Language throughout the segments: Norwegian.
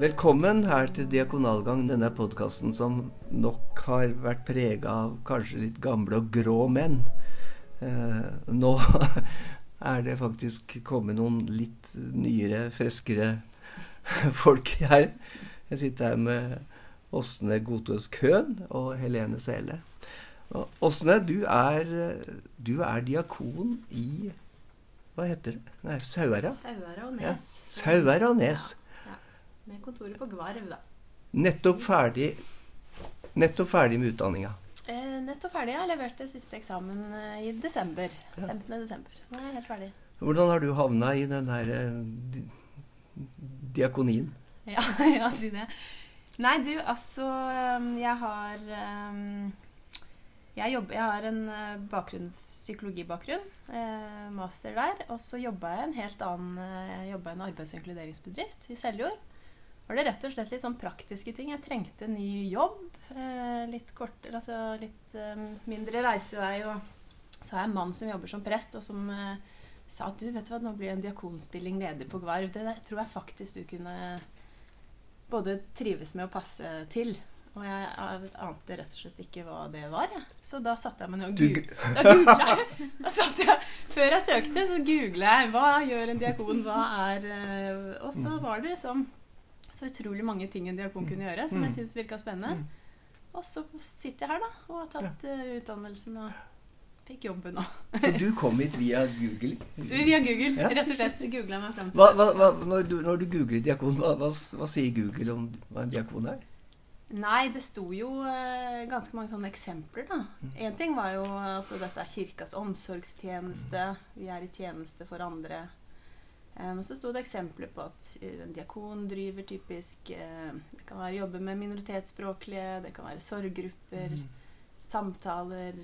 Velkommen her til Diakonalgang, denne podkasten som nok har vært prega av kanskje litt gamle og grå menn. Eh, nå er det faktisk kommet noen litt nyere, freskere folk her. Jeg sitter her med Åsne Gotaas Køhn og Helene Sele. Åsne, du er, du er diakon i Hva heter det? Nei, Sauherad? Sauherad og Nes. Ja. Sauherad og Nes. Ja. Med kontoret på Gvarv, da. Nettopp ferdig, nettopp ferdig med utdanninga. Eh, nettopp ferdig. Jeg leverte siste eksamen eh, i desember. 15. desember. Så nå er jeg helt ferdig. Hvordan har du havna i den der eh, di diakonien? Ja, ja, si det. Nei, du, altså um, Jeg har um, jeg, jobber, jeg, har en uh, bakgrunn, psykologibakgrunn, eh, master der. Og så jobba jeg en helt annen Jeg jobba i en arbeids- og inkluderingsbedrift i Seljord. Var det rett og slett litt sånn praktiske ting. Jeg trengte en ny jobb. Eh, litt kortere, altså litt eh, mindre reisevei. Og så har jeg en mann som jobber som prest, og som eh, sa at du, vet du hva, nå blir det en diakonstilling ledig på Gvarv. Det, det tror jeg faktisk du kunne både trives med å passe til. Og jeg ante rett og slett ikke hva det var. Ja. Så da satte jeg meg ned og googla. Da googla jeg. Da jeg, før jeg søkte, så googla jeg hva gjør en diakon, hva er Og så var det liksom så utrolig mange ting en diakon kunne gjøre, som jeg syntes virka spennende. Og så sitter jeg her, da, og har tatt uh, utdannelsen og fikk jobben òg. så du kom hit via Google? Via Google, ja. rett og slett. Googla meg fram til hva, hva, hva, når, du, når, du, googler diakon, hva, sier Google om hva en diakon er? Nei, det sto jo uh, ganske mange sånne eksempler, da. Én ting var jo altså dette er kirkas omsorgstjeneste. Vi er i tjeneste for andre. Men så sto det eksempler på at en diakon driver typisk Det kan være jobbe med minoritetsspråklige, det kan være sorggrupper, mm. samtaler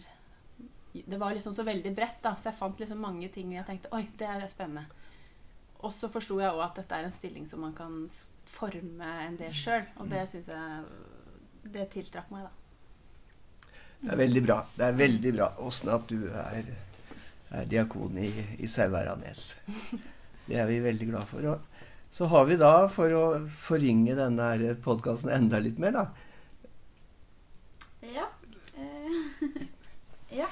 Det var liksom så veldig bredt, da, så jeg fant liksom mange ting jeg tenkte Oi, det er spennende. Og så forsto jeg òg at dette er en stilling som man kan forme en del sjøl, og det syns jeg Det tiltrakk meg, da. Det er veldig bra. Det er veldig bra, Åsne, at du er, er diakon i, i Sauherad-Nes. Det er vi veldig glad for. Og så har vi da, for å forringe denne podkasten enda litt mer, da Ja. Eh, ja.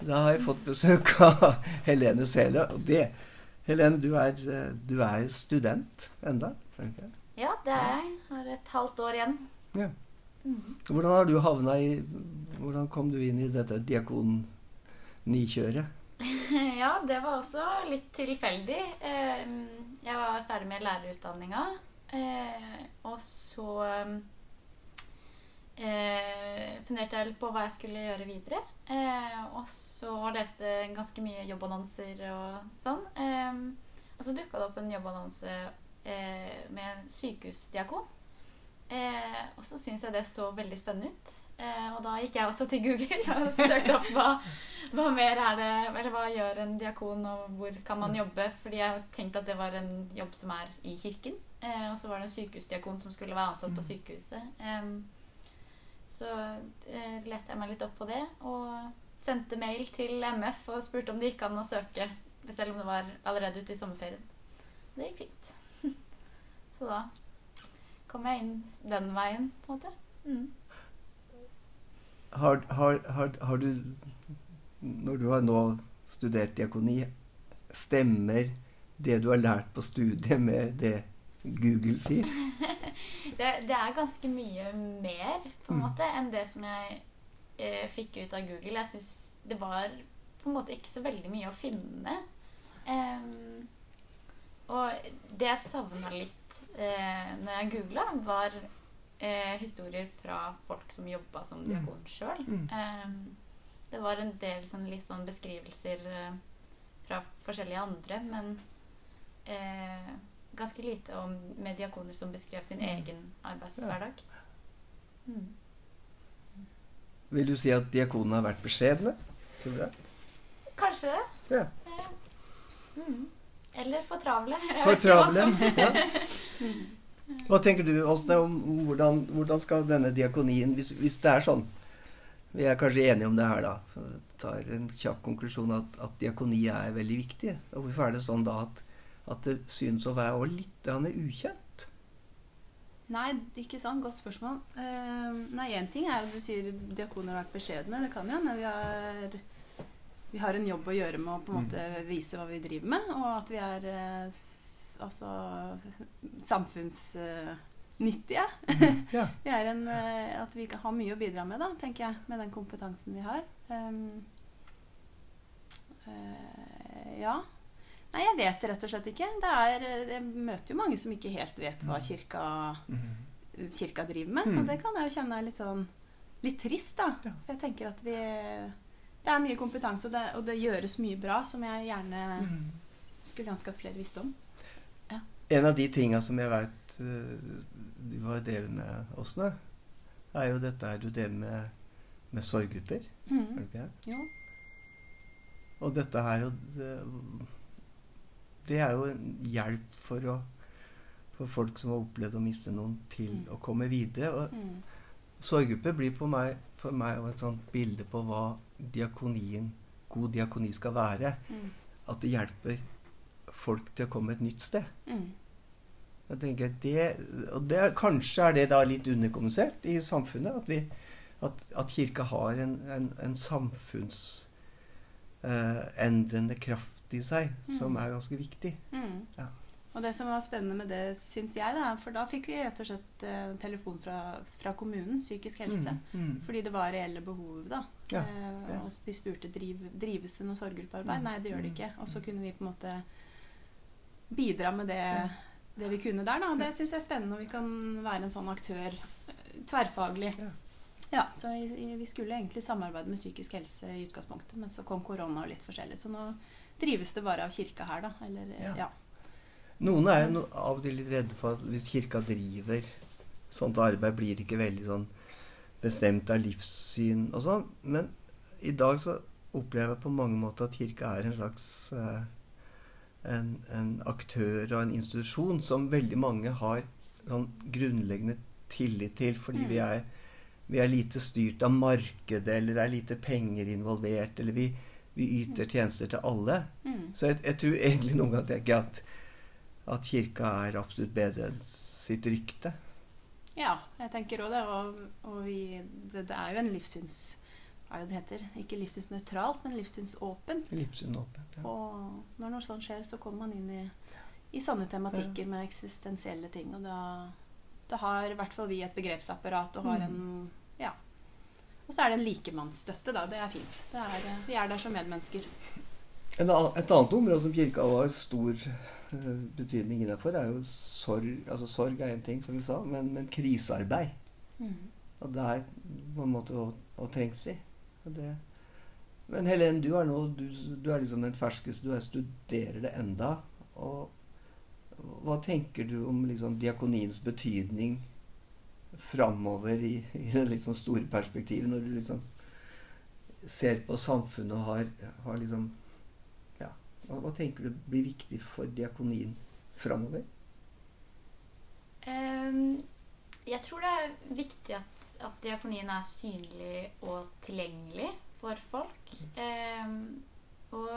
Da har jeg fått besøk av Helene Sele. Og det Helene, du er, du er student enda? Ja, det er jeg. Har et halvt år igjen. Ja. Mm. Hvordan har du havna i Hvordan kom du inn i dette diakon-nikjøret? ja, det var også litt tilfeldig. Ehm, jeg var ferdig med lærerutdanninga, eh, og så eh, funderte jeg litt på hva jeg skulle gjøre videre. Eh, og så leste ganske mye jobbannonser og sånn. Ehm, og så dukka det opp en jobbannonse med sykehusdiakon. og så syntes jeg det så veldig spennende ut. Og da gikk jeg også til Google og søkte opp hva hva mer er det Eller hva gjør en diakon, og hvor kan man jobbe? Fordi jeg tenkte at det var en jobb som er i kirken. Eh, og så var det en sykehusdiakon som skulle være ansatt på sykehuset. Eh, så eh, leste jeg meg litt opp på det, og sendte mail til MF og spurte om det gikk an å søke, selv om det var allerede ute i sommerferien. Det gikk fint. så da kom jeg inn den veien, på en måte. Mm. Har, har, har, har du når du har nå studert diakoni, stemmer det du har lært på studiet, med det Google sier? det, det, er ganske mye mer på en mm. måte enn det som jeg eh, fikk ut av Google. Jeg syns det var på en måte ikke så veldig mye å finne. Um, og det jeg savna litt eh, når jeg googla, var eh, historier fra folk som jobba som mm. diakon sjøl. Mm. Eh, det var en del sånn, litt sånn beskrivelser eh, fra forskjellige andre, men eh, ganske lite om med diakoner som beskrev sin mm. egen arbeidshverdag. Mm. Vil du si at diakonene har vært beskjedne? Tror du det? Kanskje det. Ja. Mm. Eller for travle. For travle, ja. Hva tenker du Åsne, om hvordan, hvordan, skal denne diakonien, hvis, hvis det er sånn vi er kanskje enige om det her, da. Tar en kjapp konklusjon at, at diakoni er veldig viktig. Og hvorfor er det sånn da at, at det synes å være litt ukjent? Nei, ikke sant. Godt spørsmål. Uh, nei, én ting er jo du sier diakoner har vært beskjedne. Det kan jo hende vi har vi har en jobb å gjøre med å på en måte vise hva vi driver med, og at vi er eh, altså samfunnsnyttige. Ja. Vi er en, eh, at vi kan ha mye å bidra med, da, tenker jeg, med den kompetansen vi har. Um, uh, ja. Nei, jeg vet rett og slett ikke. Det er, jeg møter jo mange som ikke helt vet hva kirka, Mhm. kirka driver med. Mm. Og det kan jeg jo kjenne er litt sånn litt trist, da. For jeg tenker at vi Det er mye kompetanse, og det, og det gjøres mye bra som jeg gjerne Mhm. skulle ønske at flere visste om. En av de tinga som jeg veit du har drevet med, Åsne, er jo dette her du drev med med sorggrupper. Er du ikke det? Jo. Og dette her det, det er jo en hjelp for, å, for folk som har opplevd å miste noen, til Mm. å komme videre. Og Mm. sorggrupper blir på meg, for meg et sånt bilde på hva diakonien, god diakoni skal være. Mm. At det hjelper folk til å komme et nytt sted. Mm. Jeg tenker det, og det, Kanskje er det da litt underkommunisert i samfunnet. At, vi, at, at kirka har en, en, en samfunnsendrende kraft i seg som Mm. er ganske viktig. Mm. Ja. Og det som var spennende med det, syns jeg, da, for da fikk vi rett og slett eh, telefon fra, fra kommunen, psykisk helse. Mm, mm. Fordi det var reelle behov, da. Ja, Eh, og de spurte driv, drives det noe sorggruppearbeid. Mm, Nei, det gjør det mm. ikke. Og så kunne vi på en måte bidra med det, Ja. Det vi kunne der. Da. Det syns jeg er spennende når vi kan være en sånn aktør eh, tverrfaglig. Ja. Ja, så i- i- Vi skulle egentlig samarbeide med psykisk helse i utgangspunktet, men så kom korona og litt forskjellig. Så nå drives det bare av kirka her, da. Eller, Ja. ja. Noen er jo no, av og til litt redde for at hvis kirka driver sånt arbeid, blir det ikke veldig sånn bestemt av livssyn og sånn. Men i dag så opplever jeg på mange måter at kirka er en slags eh, en, en aktør og en institusjon som veldig mange har sånn grunnleggende tillit til, fordi Mm. vi er vi er lite styrt av markedet, eller det er lite penger involvert, eller vi, vi yter tjenester til alle. Mm. Så jeg, jeg tror egentlig noen ganger tenker at, at kirka er absolutt bedre enn sitt rykte. Ja, jeg tenker òg det. Og, og vi, det, det er jo en livssyns... Er det det heter? Ikke livssynsnøytralt, men livssynsåpent. Livssynsåpent. Ja. Og når noe sånt skjer, så kommer man inn i, i sånne tematikker med eksistensielle ting. Og da, da har i hvert fall vi et begrepsapparat og har Mm. en Ja. Og så er det en likemannsstøtte, da. Det er fint. Det er, vi er der som medmennesker. Et annet område som kirka har stor eh, betydning innenfor, er jo sorg. Altså sorg er én ting, som vi sa, men, men krisearbeid. Og der på en måte og, og trengs vi. Det, men Helen, du er nå du, du er liksom den ferskeste. Du er, studerer det enda. Og hva tenker du om liksom diakoniens betydning framover i, i det liksom store perspektivet, når du liksom ser på samfunnet og har, har liksom Ja, hva, hva tenker du blir viktig for diakonien framover? Um, jeg tror det er viktig at, at diakonien er synlig og tilgjengelig for folk. Ehm, og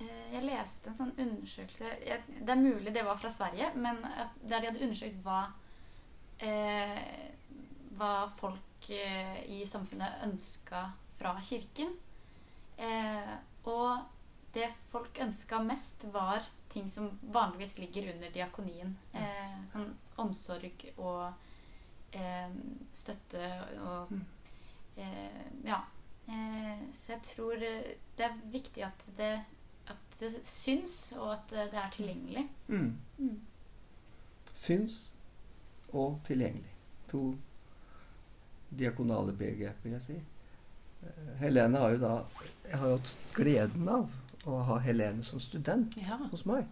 eh, jeg leste en sånn undersøkelse jeg, Det er mulig det var fra Sverige, men der de hadde undersøkt hva eh, hva folk eh, i samfunnet ønska fra kirken. Eh, og det folk ønska mest, var ting som vanligvis ligger under diakonien. Eh, sånn omsorg og eh, støtte og Mm. eh, Ja. Eh, så jeg tror eh, det er viktig at det, at det syns, og at det, er tilgjengelig. Mm. Mm. Syns og tilgjengelig. To diakonale begrep, vil jeg si. Eh, Helene har jo da Jeg har hatt gleden av å ha Helene som student Ja. hos meg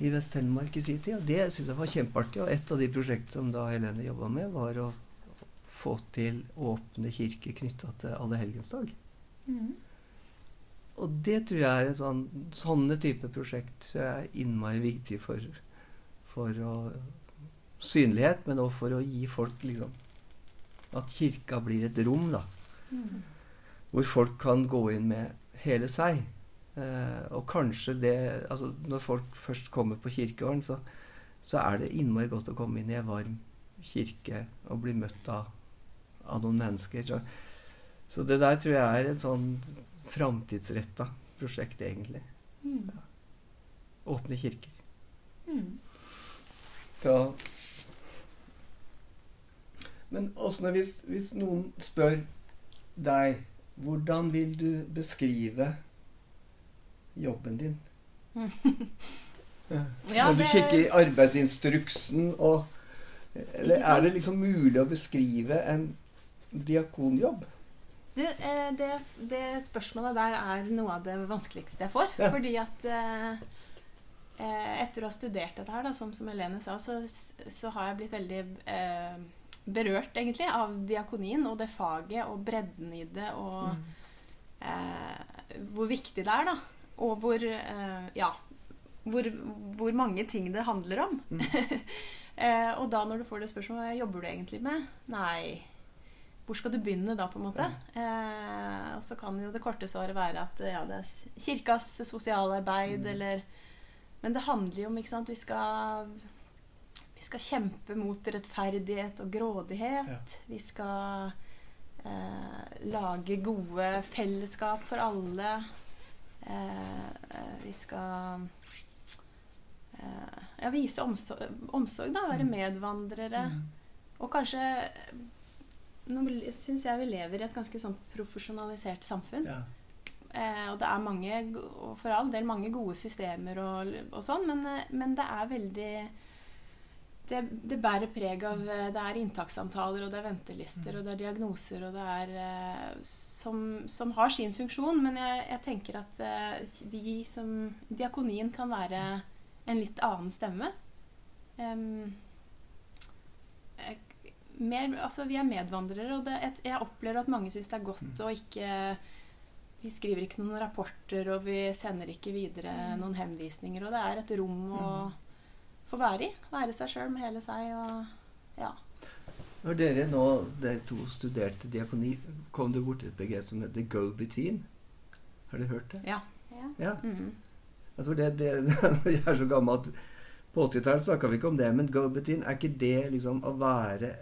i Vest-Telemark i sin tid. Og det syns jeg var kjempeartig. Og et av de prosjektene som da Helene jobba med, var å få til åpne kirker knytta til Allehelgensdag. Mm. Og det tror jeg er en sånn Sånne type prosjekt er innmari viktig for, for å synlighet, men også for å gi folk liksom At kirka blir et rom, da. Mm. Hvor folk kan gå inn med hele seg. Eh, og kanskje det altså Når folk først kommer på kirkegården, så, så er det innmari godt å komme inn i en varm kirke og bli møtt av, av noen mennesker. Så, så det der tror jeg er et sånn framtidsretta prosjekt, egentlig. Mm. Åpne kirker. Mm. Så Men åsne, hvis, hvis noen spør deg hvordan vil du beskrive jobben din? Ja, Når du det- kikker i arbeidsinstruksen og Eller er det liksom mulig å beskrive en diakonjobb? Du, eh, det, det spørsmålet der er noe av det vanskeligste jeg får. Ja. Fordi at eh, eh, etter å ha studert dette her, da, som, som Helene sa, så, så har jeg blitt veldig eh, berørt, egentlig, av diakonien og det faget og bredden i det og Mm. eh, hvor viktig det er, da. Og hvor eh, Ja. Hvor, hvor mange ting det handler om. Mm. eh, og da når du får det spørsmålet hva jobber du egentlig med? Nei, hvor skal du begynne da, på en måte? Eh, så kan jo det korte svaret være at ja, det er kirkas sosialarbeid, Mm. eller Men det handler jo om, ikke sant Vi skal, vi skal kjempe mot rettferdighet og grådighet. Ja. Vi skal eh, lage gode fellesskap for alle. Eh, eh, vi skal eh, ja, vise omsorg, omsorg, da. Være Mm. medvandrere. Mm. Og kanskje Nå syns jeg vi lever i et ganske sånn profesjonalisert samfunn. Ja. Eh, og det er mange, og for all del mange gode systemer og, og sånn, men, men det er veldig det, det bærer preg av eh, Det er inntakssamtaler, og det er ventelister, og det er diagnoser, og det er eh, som, som har sin funksjon. Men jeg, jeg tenker at eh, vi som Diakonien kan være en litt annen stemme. Em, eh, mer, altså, vi er medvandrere, og det, jeg, opplever at mange syns det er godt å ikke Vi skriver ikke noen rapporter, og vi sender ikke videre noen henvisninger. Og det er et rom å få være i. Være seg sjøl med hele seg og Ja. Når dere nå, dere to studerte diakoni, kom det borti et begrep som heter go-between. Har dere hørt det? Ja. Ja. Ja. Mm tror det, det, jeg er så gammel at på 80-tallet snakka vi ikke om det, men go-between, er ikke det liksom å være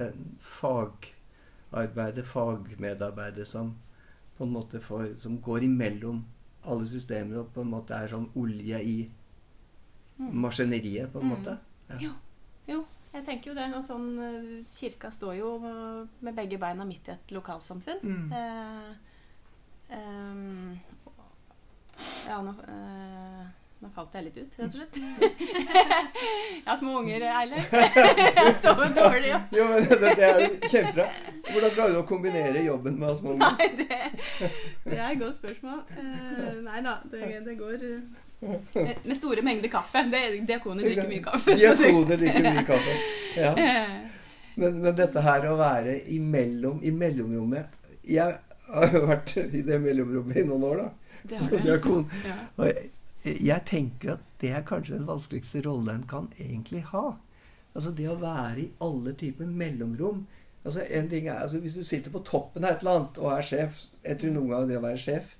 en fagarbeider, fagmedarbeider som på en måte får, som går imellom alle systemer og på en måte er sånn olje i. maskineriet, på en Mm. måte? Jo, jeg tenker jo det. Og sånn, eh, kirka står jo med begge beina midt i et lokalsamfunn. Mm. Eh, eh, ja, nå, eh, nå falt jeg litt ut, rett og slett. jeg har små unger, Eilert. jeg sover dårlig. Ja. Jo, men det, det er jo kjempebra. Hvordan klarer du å kombinere jobben med å ha små unger? Nei, det, det er et godt spørsmål. Eh, nei da, det, det går Med store mengder kaffe. Diakoner drikker mye kaffe. Diakoner drikker mye kaffe. Ja. Eh, Men, men dette her å være imellom, i mellomrommet Jeg har jo vært i det mellomrommet i noen år, da. det har diakon. Ja. Og jeg, jeg tenker at det er kanskje den vanskeligste rollen en kan egentlig ha. Altså det å være i alle typer mellomrom. Altså en ting er, altså Hvis du sitter på toppen av et eller annet og er sjef Jeg tror noen ganger det å være sjef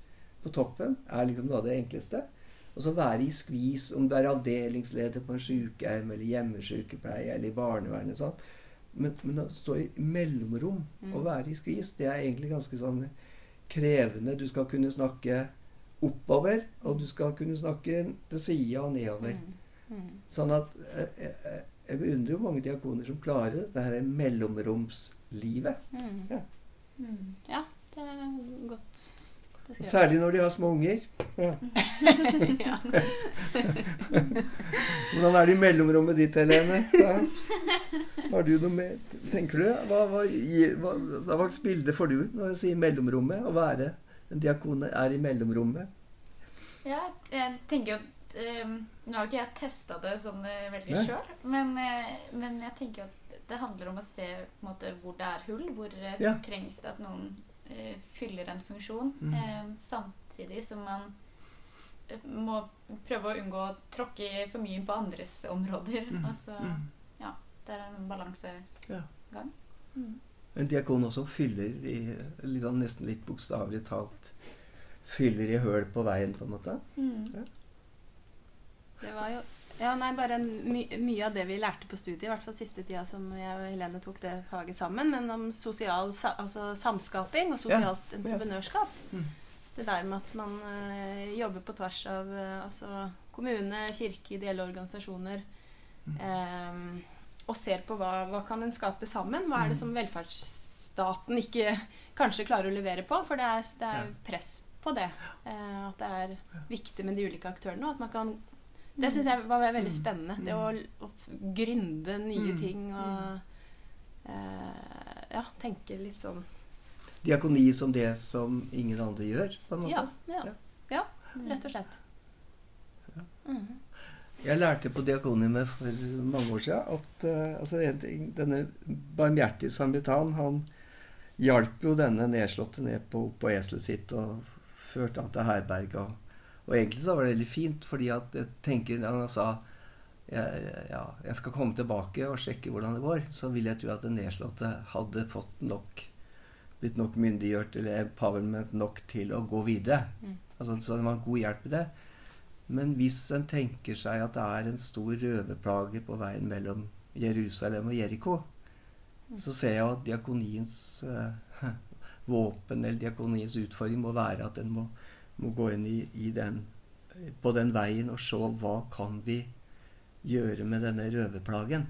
på toppen er liksom noe av det enkleste. Og så være i skvis, om du er avdelingsleder på en sykehjem eller hjemmesykepleie eller i barnevernet. Sånn. Men, men å stå i mellomrom Mm. og være i skvis, det er egentlig ganske sånn krevende. Du skal kunne snakke oppover, og du skal kunne snakke til sida og nedover. Mm. Mm. Sånn at eh, eh, jeg beundrer jo mange diakoner som klarer dette her mellomromslivet. Mm. Ja. Mm. Ja, det er godt. Særlig når de har små unger. Ja. ja. Hvordan er det i mellomrommet ditt, Helene? Har du noe med Tenker du? Hva, hva, hva, hva slags bilde får du når jeg sier mellomrommet? Å være en diakon er i mellomrommet? Ja, jeg tenker at um, Nå har ikke jeg testa det sånn eh, veldig Nei. sjøl, men, eh, men jeg tenker at det handler om å se på en måte, hvor det er hull. Hvor Ja. trengs det at noen fyller en funksjon. Mm. eh, samtidig som man eh, må prøve å unngå å tråkke for mye på andres områder. Mm. Altså, det er en balansegang. Ja. Mm. En diakon også fyller i sånn, nesten litt bokstavelig talt Fyller i høl på veien, på en måte. Mm. Det var jo Ja, nei, bare en, my, Mye av det vi lærte på studiet, i hvert fall siste tida som jeg og Helene tok det faget sammen, men om sosial sa, altså samskaping og sosialt entreprenørskap. Mm. Det der med at man uh, jobber på tvers av uh, altså, kommune, kirke, ideelle organisasjoner. Mm. Um, og ser på hva, hva kan en skape sammen. Hva er det Mm. som velferdsstaten ikke kanskje klarer å levere på? For det er, det er press på det. Uh, at det er viktig med de ulike aktørene. Og at man kan Det syns jeg var veldig Mm. spennende. Det å, å f- gründe nye Mm. ting og eh, ja, tenke litt sånn Diakoni som det som ingen andre gjør, på en måte. Ja, ja, Ja. ja rett og slett. Jeg lærte på Diakoniet for mange år siden at uh, altså, denne barmhjertige samaritan han hjalp jo denne nedslåtte ned på, på eselet sitt og førte han til herberg. Og, og egentlig så var det veldig fint, fordi at jeg tenker han sa jeg, ja, jeg skal komme tilbake og sjekke hvordan det går, så vil jeg tro at den nedslåtte hadde fått nok blitt nok myndiggjort eller empowerment nok til å gå videre. Mm. Altså, så det var en god hjelp i det. Men hvis en tenker seg at det er en stor røverplage på veien mellom Jerusalem og Jeriko, Mm. så ser jeg at diakoniens eh, våpen eller diakoniens utfordring må være at en må, må gå inn i, i den, på den veien og se hva kan vi gjøre med denne røverplagen.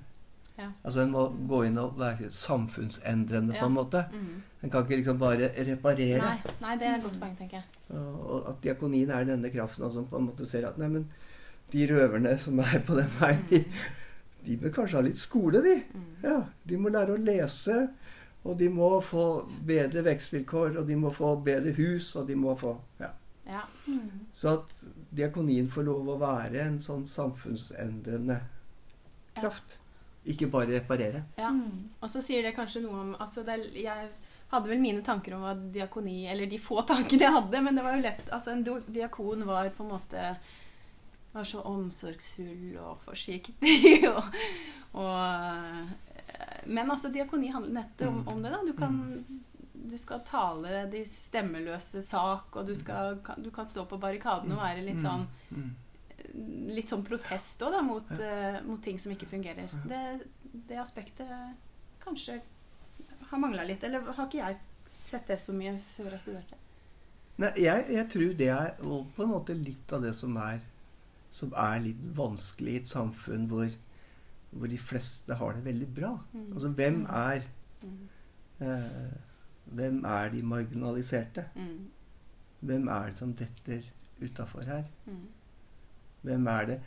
Ja. Altså En må gå inn og være samfunnsendrende på en måte. Mm. En kan ikke liksom bare reparere. Nei, nei, det er et godt poeng, tenker jeg. Og at diakonien er denne kraften som på en måte ser at nei, men de røverne som er på den veien, de, de bør kanskje ha litt skole, de. Mm. Ja, De må lære å lese, og de må få bedre vekstvilkår, og de må få bedre hus, og de må få ja. Mm. Så at diakonien får lov å være en sånn samfunnsendrende kraft. Ikke bare reparere. ja. Mm. Og så sier det kanskje noe om altså det, Jeg hadde vel mine tanker om hva diakoni Eller de få tankene jeg hadde, men det var jo lett altså En diakon var på en måte var så omsorgsfull og forsiktig og, og Men altså, diakoni handler nettopp om, om det. da Du kan du skal tale de stemmeløse sak, og du, skal, du kan stå på barrikaden og være litt sånn Mm. litt sånn protest òg, da, mot, eh, mot ting som ikke fungerer. Det, det aspektet kanskje har mangla litt. Eller har ikke jeg sett det så mye før jeg studerte? Nei, jeg, jeg tror det er på en måte litt av det som er, som er litt vanskelig i et samfunn hvor, hvor de fleste har det veldig bra. Mm. Altså, hvem er, Mm. eh, hvem er de marginaliserte? Mm. Hvem er det som detter utafor her? Mm. Hvem er det?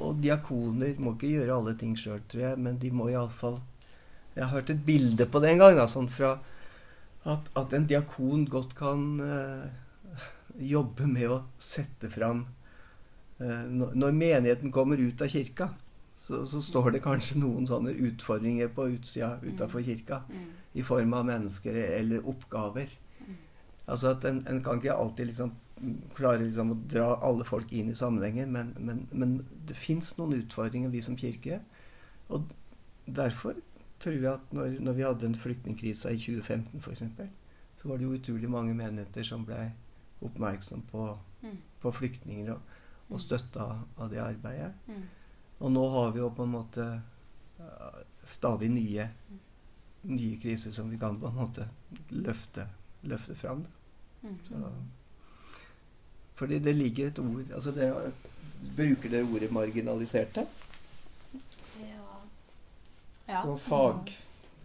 Og diakoner må ikke gjøre alle ting sjøl, tror jeg, men de må iallfall Jeg har hørt et bilde på det en gang, da, sånn fra at, at en diakon godt kan uh, jobbe med å sette fram uh, når, menigheten kommer ut av kirka, så, så står det kanskje noen sånne utfordringer på utsida utafor kirka Mm. I form av mennesker eller oppgaver. Mm. Altså at en, en kan ikke alltid liksom klare liksom å dra alle folk inn i sammenhenger, men, men, men det fins noen utfordringer, vi som kirke. Og derfor tror jeg at når, når vi hadde en flyktningkrise i 2015 f.eks., så var det jo utrolig mange menigheter som ble oppmerksom på, Mm. på flyktninger og, og Mm. støtta av det arbeidet. Mm. Og nå har vi jo på en måte stadig nye, nye kriser som vi kan på en måte løfte, løfte fram. Mm. Så, fordi det ligger et ord altså det, Bruker det ordet 'marginaliserte'? Ja. Ja. Som fag,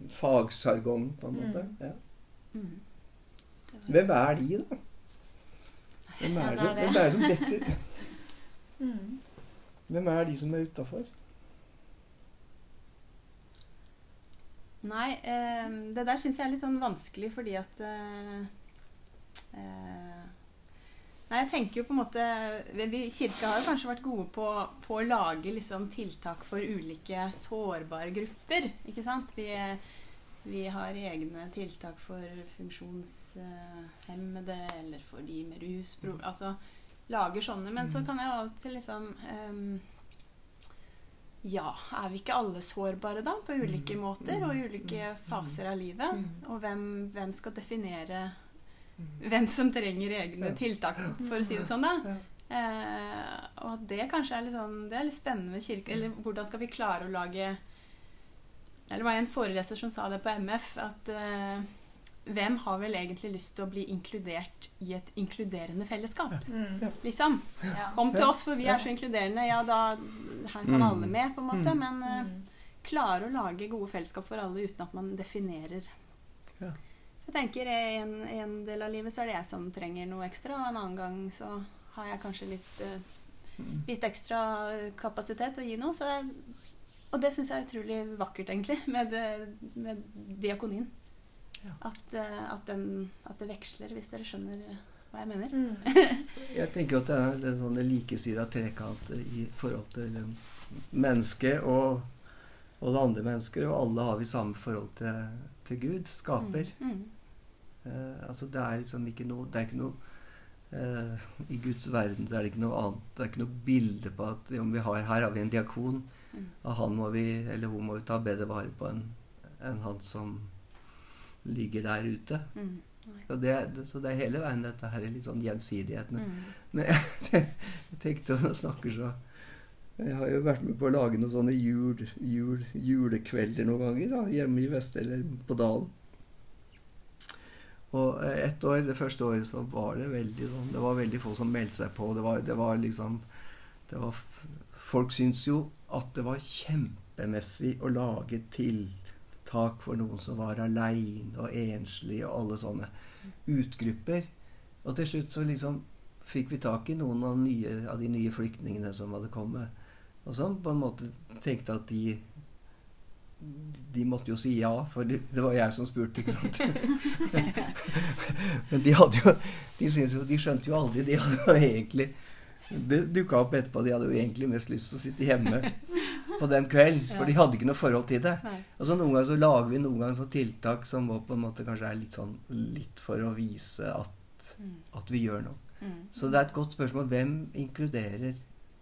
fagsjargong, på en måte. Mm. Ja. Mm. Hvem er de, da? Hvem er, ja, det, er det. hvem er det som detter? Mm. Hvem er de som er utafor? Nei, eh, det der syns jeg er litt sånn vanskelig fordi at eh, eh, Nei, jeg tenker jo på en måte vi, Kirka har jo kanskje vært gode på, på å lage liksom tiltak for ulike sårbare grupper. Ikke sant? Vi, vi har egne tiltak for funksjonshemmede eller for de med ruspro... Altså lager sånne. Men så kan jeg av og til liksom ehm, Ja, er vi ikke alle sårbare da? På ulike Mm. måter og i Mm. ulike Mm. faser av livet? Og hvem, hvem skal definere hvem som trenger egne tiltak, for å si det sånn, da. Eh, og det kanskje er litt sånn Det er litt spennende med kirke. Eller hvordan skal vi klare å lage Eller det var en foreleser som sa det på MF, at eh, hvem har vel egentlig lyst til å bli inkludert i et inkluderende fellesskap? Mm. Liksom. Ja. Kom til oss, for vi er så inkluderende. Ja, da Her kan Mm. alle med, på en måte. Mm. Men eh, Mm. klare å lage gode fellesskap for alle uten at man definerer. Ja. Jeg tenker en, en del av livet så er det jeg som trenger noe ekstra, og en annen gang så har jeg kanskje litt, eh, Mm. litt ekstra kapasitet å gi noe. Så jeg, og det syns jeg er utrolig vakkert, egentlig, med, med diakonien. At, eh, at, den, at det veksler, hvis dere skjønner hva jeg mener. Mm. Jeg tenker at det er en sånn likesida trekant i forhold til um, mennesket og, og det andre mennesker. Og alle har vi samme forhold til, til Gud, skaper. Mm. Mm. Eh, altså Det er liksom ikke noe Det er ikke noe eh, I Guds verden det er det ikke noe annet Det er ikke noe bilde på at om vi har, her har vi en diakon, Mm. og han må vi, eller hun må vi ta bedre vare på enn enn han som ligger der ute. Mm. Så det, så det er hele veien dette her er litt sånn gjensidigheten. Mm. Men jeg, jeg tenkte å snakke så Jeg har jo vært med på å lage noen sånne jul, jul, julekvelder noen ganger da, hjemme i Vest eller på Dalen. Og et ett år, det første året så var det veldig sånn Det var veldig få som meldte seg på. Det var, det var liksom det var, Folk syntes jo at det var kjempemessig å lage tiltak for noen som var aleine og enslig og alle sånne utgrupper. Og til slutt så liksom fikk vi tak i noen av, nye, av de nye flyktningene som hadde kommet. Og som på en måte tenkte at de De måtte jo si ja, for det var jeg som spurte, ikke sant. Men de hadde jo De, jo, de skjønte jo aldri De hadde jo egentlig Det dukka opp etterpå. De hadde jo egentlig mest lyst til å sitte hjemme på den kvelden. For de hadde ikke noe forhold til det. Nei. Og så Noen ganger så lager vi noen ganger så tiltak som på en måte kanskje er litt sånn litt for å vise at, Mm. at vi gjør noe. Mm. Så det er et godt spørsmål. Hvem inkluderer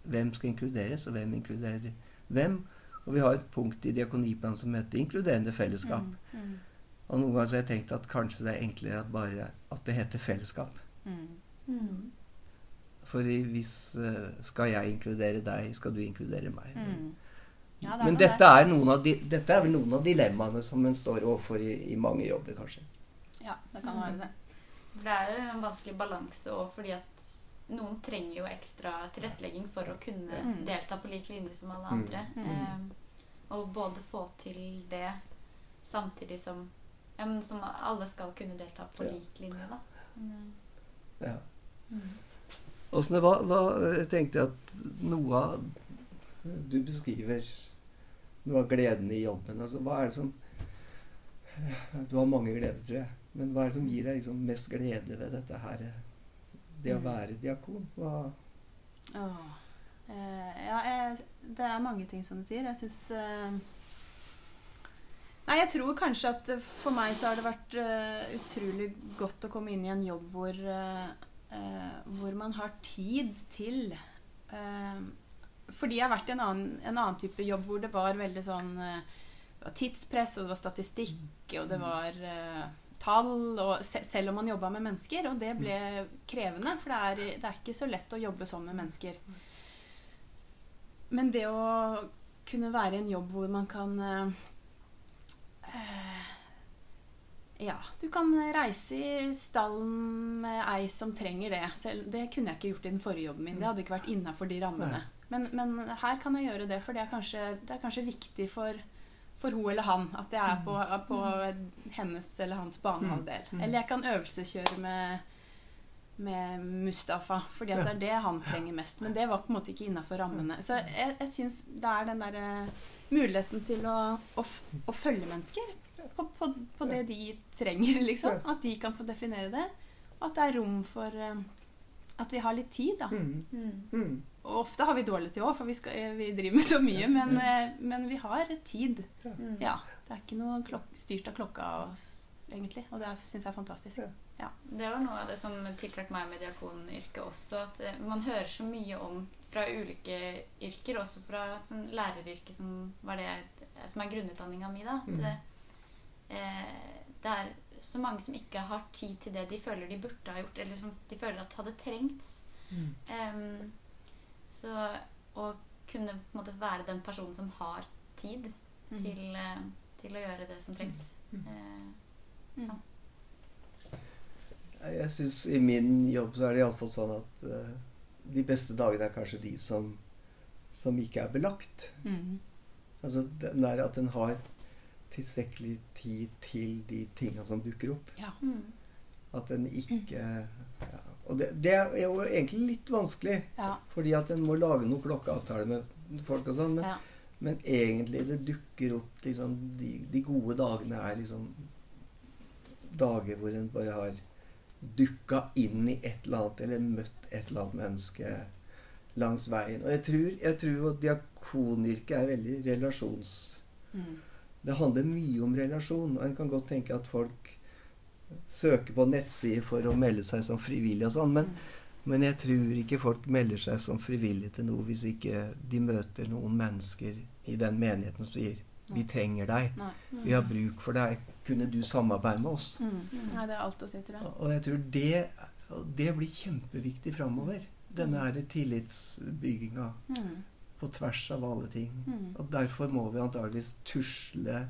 Hvem skal inkluderes, og hvem inkluderer hvem? Og vi har et punkt i diakoniplanen som heter 'inkluderende fellesskap'. Mm. Mm. Og noen ganger så har jeg tenkt at kanskje det er enklere at bare at det heter fellesskap. Mm. Mm. For hvis eh, Skal jeg inkludere deg, skal du inkludere meg. Mm. Ja, det Men dette er, noen av de, dette er vel noen av dilemmaene som en står overfor i, i mange jobber, kanskje. Ja, det kan være det. For Det er jo en vanskelig balanse òg, fordi at noen trenger jo ekstra tilrettelegging for å kunne Mm. delta på lik linje som alle Mm. andre. Mm. Eh, og både få til det samtidig som ja, men som alle skal kunne delta på Ja. lik linje, da. Men, Ja. eh, mm. Åssen det var, var Jeg at noe av Du beskriver noe av gleden i jobben. Altså, hva er det som Du har mange gleder, tror jeg. Men hva er det som gir deg liksom mest glede ved dette her? Det å Mm. være diakon? Hva. Eh, ja, jeg, det er mange ting som du sier. Jeg syns eh, Nei, jeg tror kanskje at for meg så har det vært eh, utrolig godt å komme inn i en jobb hvor, hvor man har tid til Fordi jeg har vært i en annen, en annen type jobb hvor det var veldig sånn eh, det var tidspress, og det var statistikk, og det var uh, tall, og se, selv om man jobba med mennesker. Og det ble krevende, for det er, det er ikke så lett å jobbe sånn med mennesker. Men det å kunne være i en jobb hvor man kan eh, Ja, du kan reise i stallen med ei som trenger det. Selv, det kunne jeg ikke gjort i den forrige jobben min. Det hadde ikke vært innafor de rammene. Men, men her kan jeg gjøre det, for det er kanskje, det er kanskje viktig for, for hun eller han at jeg er på, er på hennes eller hans banehalvdel. Mm. Eller jeg kan øvelseskjøre med med Mustafa, fordi at det er det han trenger mest. Men det var på en måte ikke innafor rammene. Så jeg, jeg syns det er den derre muligheten til å, å, å følge mennesker på, på, på det de trenger, liksom. At de kan få definere det. Og at det er rom for eh, at vi har litt tid, da. mm, Mm. mm, Og ofte har vi dårlig tid òg, for vi, skal, eh, vi driver med så mye. Men, eh, men vi har tid. Mm. Ja. Det er ikke noe klok styrt av klokka, egentlig. Og det syns jeg er fantastisk. Ja. Det var noe av det som tiltrakk meg med diakonyrket også. At eh, man hører så mye om fra ulike yrker, også fra sånn læreryrket, som, som er grunnutdanninga mi. da. At Mhm. det, eh, det er så mange som ikke har tid til det de føler de burde ha gjort, eller som de føler at hadde trengt. Em, så å kunne på en måte være den personen som har tid Mm. til, eh, til å gjøre det som trengs. Mm. Eh, Jeg syns i min jobb så er det iallfall sånn at uh, de beste dagene er kanskje de som, som ikke er belagt. Mm. Altså den der at en har tilstrekkelig tid til de tinga som dukker opp. Ja. mm. At en ikke ja. Og det, det er jo egentlig litt vanskelig, Ja. fordi at en må lage noen klokkeavtaler med folk og sånn. Men, ja. men egentlig det dukker opp liksom de, de gode dagene er liksom dager hvor en bare har dukka inn i et eller annet, eller møtt et eller annet menneske langs veien. Og jeg tror, jeg tror at diakonyrket er veldig relasjons... Mm. Det handler mye om relasjon. Og en kan godt tenke at folk søker på nettsider for å melde seg som frivillig og sånn, men, men jeg tror ikke folk melder seg som frivillige til noe hvis ikke de møter noen mennesker i den menigheten som sier 'Vi trenger deg. Vi har bruk for deg. Kunne du samarbeide med oss?' Mm. Nei, det er alt å si, til jeg. Og jeg tror det, det blir kjempeviktig framover. Denne her tillitsbygginga Mm. på tvers av alle ting. Mm. Og derfor må vi antageligvis tusle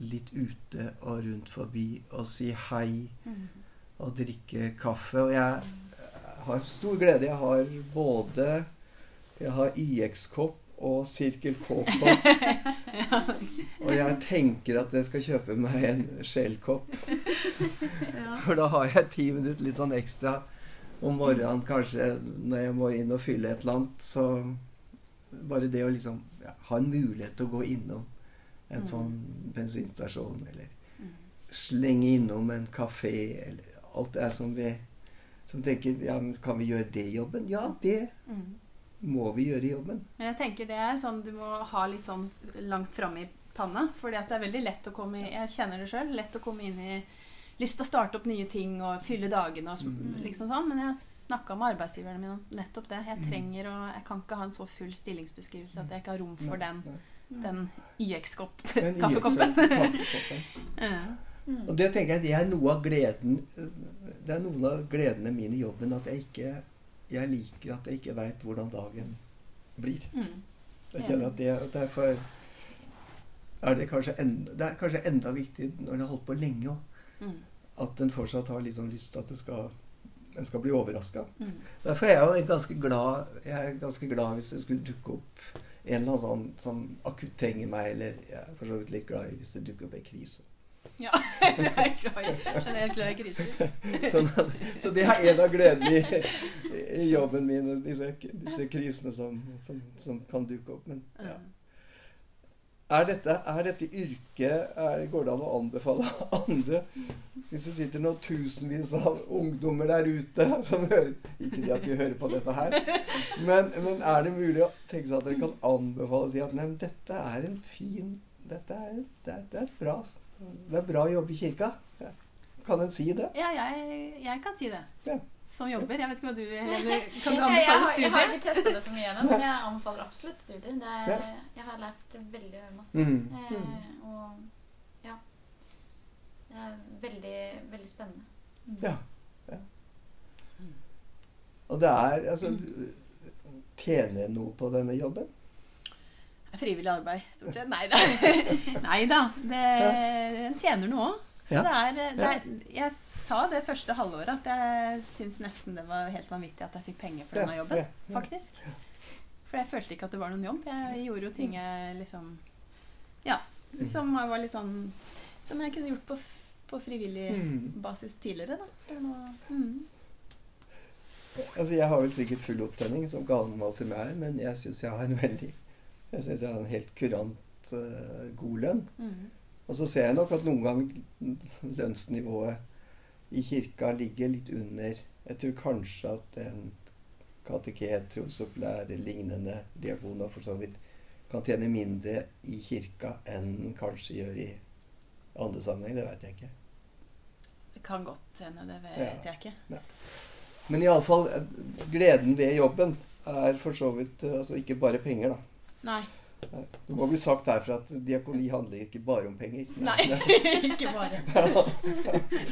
litt ute og rundt forbi og si hei Mm. og drikke kaffe. Og jeg har stor glede. Jeg har både Jeg har IX-kopp og Sirkel K-kopp. Og jeg tenker at jeg skal kjøpe meg en Shell-kopp. For da har jeg ti minutter litt sånn ekstra om morgenen kanskje når jeg må inn og fylle et eller annet. Så bare det å liksom ja, ha en mulighet til å gå innom en Mm. sånn bensinstasjon, eller Mm. slenge innom en kafé, eller alt det er som vi som tenker ja, men Kan vi gjøre det i jobben? Ja, det Mm. må vi gjøre i jobben. Men jeg tenker det er sånn du må ha litt sånn langt framme i panna. For det er veldig lett å komme i Jeg kjenner det sjøl. Lett å komme inn i Lyst til å starte opp nye ting og fylle dagene og så- Mm. liksom sånn. Men jeg snakka med arbeidsgiverne mine om nettopp det. Jeg Mm. trenger å Jeg kan ikke ha en så full stillingsbeskrivelse at jeg ikke har rom for den. Den YX-kopp. Men Kaffekoppen. kaffekoppen. Ja. Mm. Og det tenker jeg det er noe av gleden Det er noen av gledene mine i jobben at jeg ikke Jeg liker at jeg ikke veit hvordan dagen blir. Mm. Jeg kjenner at det at derfor er det kanskje enda, det er kanskje enda viktig når en har holdt på lenge òg, Mm. at en fortsatt har liksom lyst til at det skal, en skal bli overraska. Mm. Derfor er jeg jo ganske glad Jeg er ganske glad hvis det skulle dukke opp en eller annen sånn som akutt trenger meg, eller jeg er for så vidt litt glad i hvis det dukker opp ei krise. Ja, du er glad i generelt glad i kriser. Sånn, at- så det er en av gledene i, i jobben min, disse, disse krisene som, som, som kan dukke opp. Men ja. Er dette, er dette yrket er, Går det an å anbefale andre? Hvis det sitter noen tusenvis av ungdommer der ute som hører Ikke det at de hører på dette her, men, men er det mulig å tenke seg at dere kan anbefale og si at nei, men dette er en fin Dette er, det det er bra Det er bra å jobbe i kirka. Kan en si det? Ja, jeg, jeg kan si det. Ja. Som jobber. Jeg vet ikke hva du Helene, Kan du anbefale studiet? jeg har ikke testa det så mye ennå, men jeg anbefaler absolutt studier. Det er, Jeg har lært veldig masse. Mm. Eh, og ja. Det er veldig, veldig spennende. Ja. ja. Og det er altså Tjener jeg noe på denne jobben? Frivillig arbeid, stort sett. Nei da. Nei da. Det, den tjener noe òg. Så det er, det er Jeg sa det første halvåret at jeg syns nesten det var helt vanvittig at jeg fikk penger for denne jobben. Faktisk. For jeg følte ikke at det var noen jobb. Jeg gjorde jo ting jeg liksom Ja. Som var litt sånn Som jeg kunne gjort på, på frivillig Mm. basis tidligere, da. Så nå mm. Altså, jeg har vel sikkert full opptenning som gammel som jeg er, men jeg syns jeg har en veldig Jeg synes jeg har en helt kurant uh, god lønn. Mm. Og så ser jeg nok at noen ganger lønnsnivået i kirka ligger litt under Jeg tror kanskje at en kateket, trosopplærer, lignende diakoner for så vidt kan tjene mindre i kirka enn kanskje gjør i andre sammenhenger. Det vet jeg ikke. Det kan godt hende, det vet Ja. jeg ikke. Ja. Men iallfall gleden ved jobben er for så vidt eh, altså ikke bare penger, da. Nei. Det må bli sagt herfra at diakoni handler ikke bare om penger. Nei, ikke bare.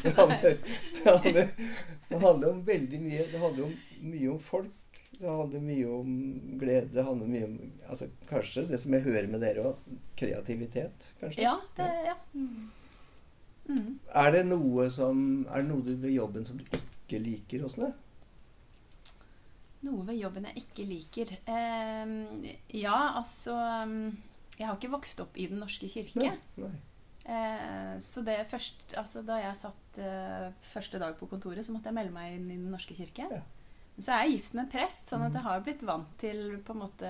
Det handler, det, handler, det handler om veldig mye. Det handler om, mye om folk. Det handler mye om glede. Det handler mye om altså, Kanskje det som jeg hører med dere òg. Kreativitet, kanskje. Ja, det Ja. Mm. Er det noe som Er det noe ved jobben som du ikke liker? Åssen det? Noe ved jobben jeg ikke liker. Eh, ja, altså mm, Jeg har ikke vokst opp i Den norske kirke. Nei. Nei. Eh, så det først, altså da jeg satt eh, første dag på kontoret, så måtte jeg melde meg inn i Den norske kirke. Ja. Så er jeg gift med en prest, sånn at Mhm. jeg har blitt vant til på en måte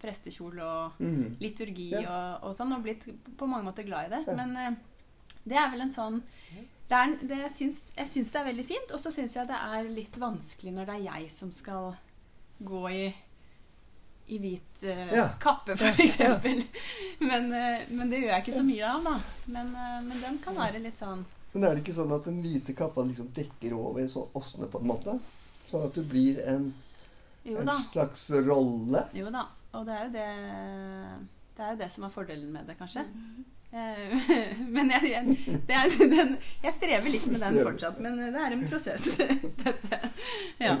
prestekjole og mm. liturgi Ja. og, og sånn, og blitt på mange måter glad i det. Ja. Men eh, det er vel en sånn det er, det, jeg, syns, jeg syns det er veldig fint, og så syns jeg det er litt vanskelig når det er jeg som skal gå i, i hvit uh, Ja. kappe, for eksempel. Men, uh, men det gjør jeg ikke så mye av, da. Men, uh, men den kan være litt sånn Men er det ikke sånn at den hvite kappa liksom dekker over så åsne på en måte? Sånn at du blir en, Jo en slags rolle? Jo da. Og det er jo det Det er jo det som er fordelen med det, kanskje. Mm. Eh, Men jeg, jeg, det er, den, jeg strever litt med den fortsatt. Men det er en prosess, dette. Ja.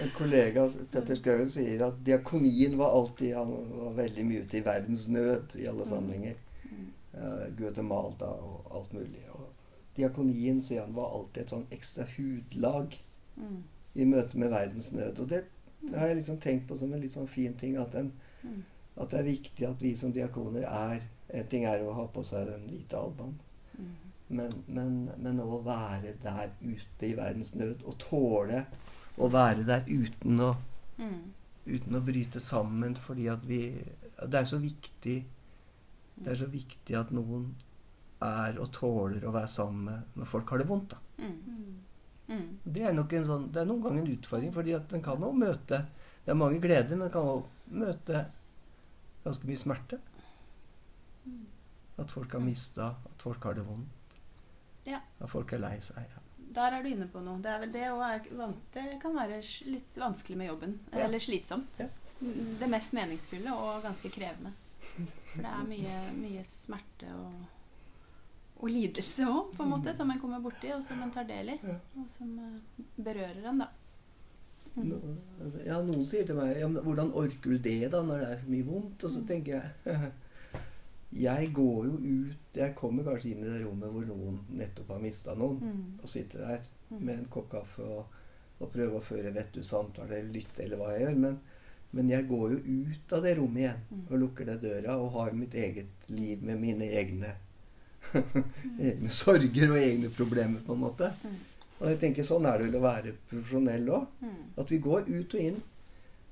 En kollega, Petter Skauen, sier at diakonien var alltid Han var veldig mye ute i verdensnød i alle sammenhenger. Mm. Eh, Guatemala og alt mulig. Og diakonien, sier han, var alltid et sånn ekstra hudlag Mm. i møte med verdensnød. Og det har jeg liksom tenkt på som en litt sånn fin ting. At, en, Mm. at det er viktig at vi som diakoner er En ting er å ha på seg den hvite albaen. Mm. Men, men, men å være der ute i verdens nød og tåle å være der uten å, Mm. uten å bryte sammen fordi at vi Det er så viktig Det er så viktig at noen er og tåler å være sammen med når folk har det vondt. da. Mm. Mm. Mm. Det er nok en sånn, det er noen ganger en utfordring, fordi at den kan jo møte Det er mange gleder, men den kan også møte ganske mye smerte. At folk har mista, at folk har det vondt. Ja. At folk er lei seg. Ja. Der er du inne på noe. Det, er vel det, van- det kan være litt vanskelig med jobben. Ja. Eller slitsomt. Ja. Mm, Det mest meningsfulle og ganske krevende. For det er mye, mye smerte og, og lidelse òg, på en måte, som en kommer borti, og som en tar del i. Og som eh, berører en, da. Mm. No- Ja, noen sier til meg ja, 'Hvordan orker du det da, når det er så mye vondt?' Og så Mm. tenker jeg Jeg går jo ut Jeg kommer kanskje inn i det rommet hvor noen nettopp har mista noen, Mm. og sitter der Mm. med en kopp kaffe og, og prøver å føre vettug samtale eller lytte eller hva jeg gjør. Men, men jeg går jo ut av det rommet igjen Mm. og lukker det døra og har mitt eget liv med mine egne Mm. egne sorger og egne problemer, på en måte. Mm. Og jeg tenker Sånn er det vel å være profesjonell òg. At vi går ut og inn.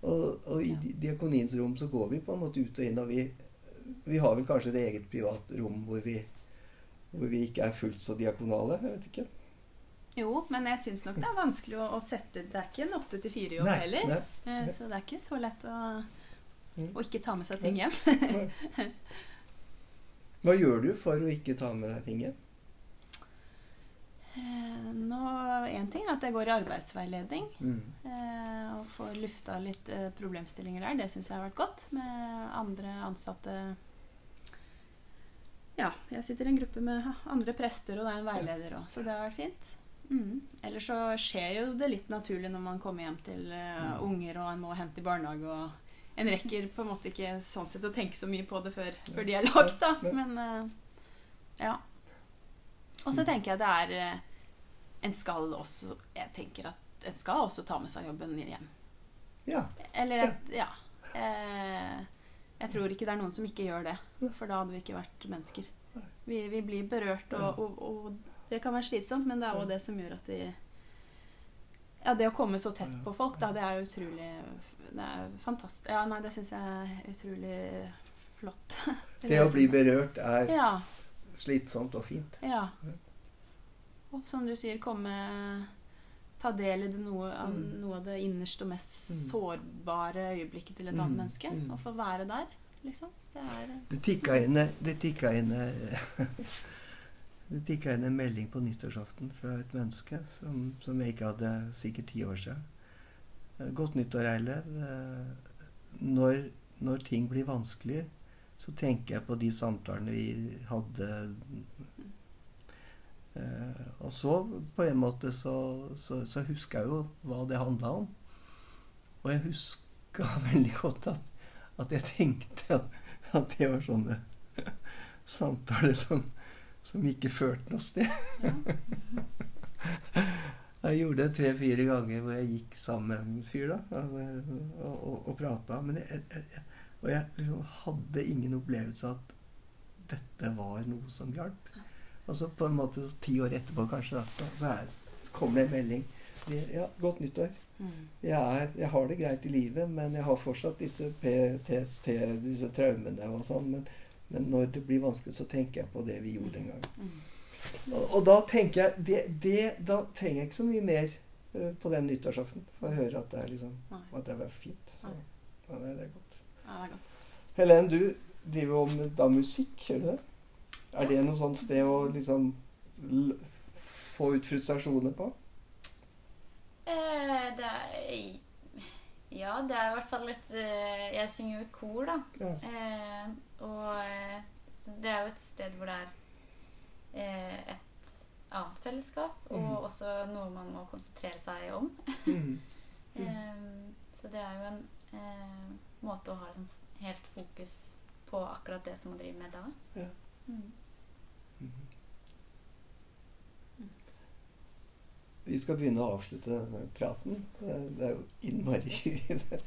Og, og i Ja. diakoniens rom så går vi på en måte ut og inn. Og vi, vi har vel kanskje et eget privat rom hvor vi, hvor vi ikke er fullt så diakonale. Jeg vet ikke. Jo, men jeg syns nok det er vanskelig å, å sette Det er ikke en åtte til fire-jobb heller. nei. nei. Så det er ikke så lett å, Mm. å ikke ta med seg ting hjem. Hva gjør du for å ikke ta med deg ting hjem? Eh, Nå, en ting er at jeg går i arbeidsveiledning Mm. eh, og får lufta litt eh, problemstillinger der. Det syns jeg har vært godt med andre ansatte. Ja, jeg sitter i en gruppe med andre prester, og det er en veileder òg, så det har vært fint. Mm. Ellers så skjer jo det litt naturlig når man kommer hjem til eh, Mm. unger og en må hente i barnehage og En rekker på en måte ikke sånn sett å tenke så mye på det før, før de er lagd, da. Men eh, ja. Og så tenker jeg det er eh, En skal også Jeg tenker at en skal også ta med seg jobben hjem. Ja. Eller at ja. Eh, jeg tror ikke det er noen som ikke gjør det. For da hadde vi ikke vært mennesker. Vi, vi blir berørt, og, og, og det kan være slitsomt, men det er jo det som gjør at vi Ja, det å komme så tett på folk, da, det er utrolig Det er fantastisk. Ja, nei, det syns jeg er utrolig flott. Det å bli berørt er Ja. slitsomt og fint. Ja. Og som du sier, komme Ta del i det noe, av, Mm. noe av det innerste og mest Mm. sårbare øyeblikket til et annet Mm. menneske. Å få være der, liksom. Det er Det tikka inn, det tikka inn eh, Det tikka inn en melding på nyttårsaften fra et menneske som, som jeg ikke hadde sikkert ti år siden. Eh, Godt nyttår, Eilev. Eh, Når, når ting blir vanskelig, så tenker jeg på de samtalene vi hadde. Eh, og så på en måte så, så, så husker jeg jo hva det handla om. Og jeg huska veldig godt at, at jeg tenkte at, at det var sånne samtaler som, som ikke førte noe sted. jeg gjorde det tre-fire ganger hvor jeg gikk sammen med en fyr da, altså, og, og, og prata. Og jeg liksom hadde ingen opplevelse av at dette var noe som hjalp. Og så på en måte ti år etterpå kanskje da, så, så, er, så kommer det en melding. Sier ja, godt nyttår. Jeg, er, jeg, har det greit i livet, men jeg har fortsatt disse PTSD, disse traumene og sånn. Men, men, når det blir vanskelig, så tenker jeg på det vi gjorde en gang. Og, og da tenker jeg det, det, Da trenger jeg ikke så mye mer uh, på den nyttårsaften for å høre at det, er liksom, at det var fint. Så ja, det er godt. Ja, det er godt. Helen, du driver jo om da musikk, gjør du det? Er det noe sånt sted å liksom få ut frustrasjoner på? Eh, det er Ja, det er i hvert fall litt eh, Jeg synger jo i kor, da. Ja. Eh, og eh, det er jo et sted hvor det er eh, et annet fellesskap, og mm. også noe man må konsentrere seg om. mm. Mm. så det er jo en eh, måte å ha liksom, helt fokus på akkurat det som man driver med da. Ja. Vi skal begynne å avslutte denne praten. Det er jo innmari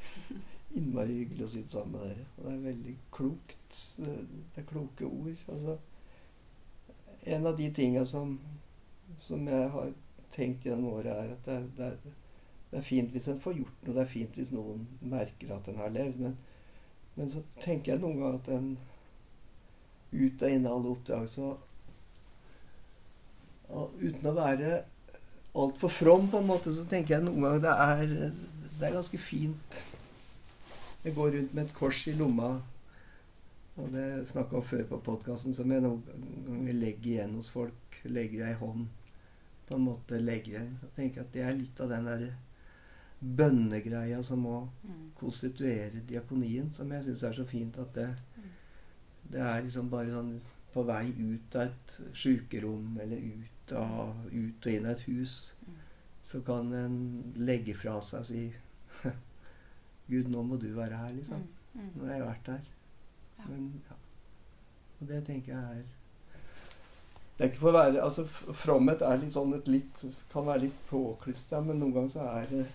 innmari hyggelig å sitte sammen med dere. Og det er veldig klokt. Det er kloke ord. Altså, en av de tinga som, som, jeg har tenkt gjennom året, er at det, det, det, er fint hvis en får gjort noe. Det er fint hvis noen merker at en har levd. Men, men så tenker jeg noen ganger at en ut og inn av alle oppdrag så Uten å være altfor from, på en måte, så tenker jeg noen ganger det er, det er ganske fint. Jeg går rundt med et kors i lomma. Og det snakka om før på podkasten, som jeg noen ganger legger igjen hos folk. Legger ei hånd på en måte legger jeg. Jeg tenker at det er litt av den der bønnegreia som må mm. konstituere diakonien, som jeg syns er så fint at det, mm. Det er liksom bare sånn på vei ut av et sjukerom eller ut og ut og inn av et hus, så kan en legge fra seg og si Gud, nå må du være her, liksom. Mm, mm. Nå har jeg vært her. Men, ja. Og det tenker jeg er det er ikke for å være, altså Fromhet er litt sånn et litt, kan være litt påklistra, men noen ganger så er det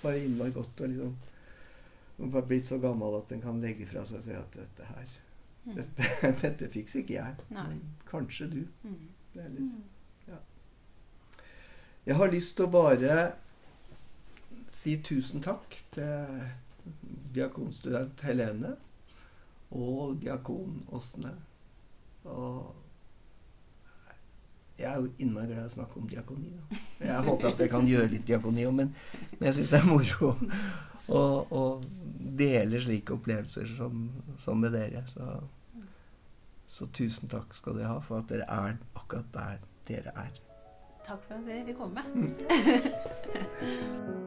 bare innmari godt å liksom bare blitt så gammel at en kan legge fra seg og si at dette her mm. dette, dette fikser ikke jeg. Nei. Kanskje du. Mm. Litt mm. Jeg har lyst til å bare si tusen takk til diakonstudent Helene og diakon Åsne. Og jeg er jo innmari glad i å snakke om diakoni. Da. Jeg håper at jeg kan gjøre litt diakoni òg, men, men, jeg syns det er moro å, og dele slike opplevelser som, som med dere. Så, så tusen takk skal dere ha for at dere er akkurat der dere er. Takk for at dere fikk komme.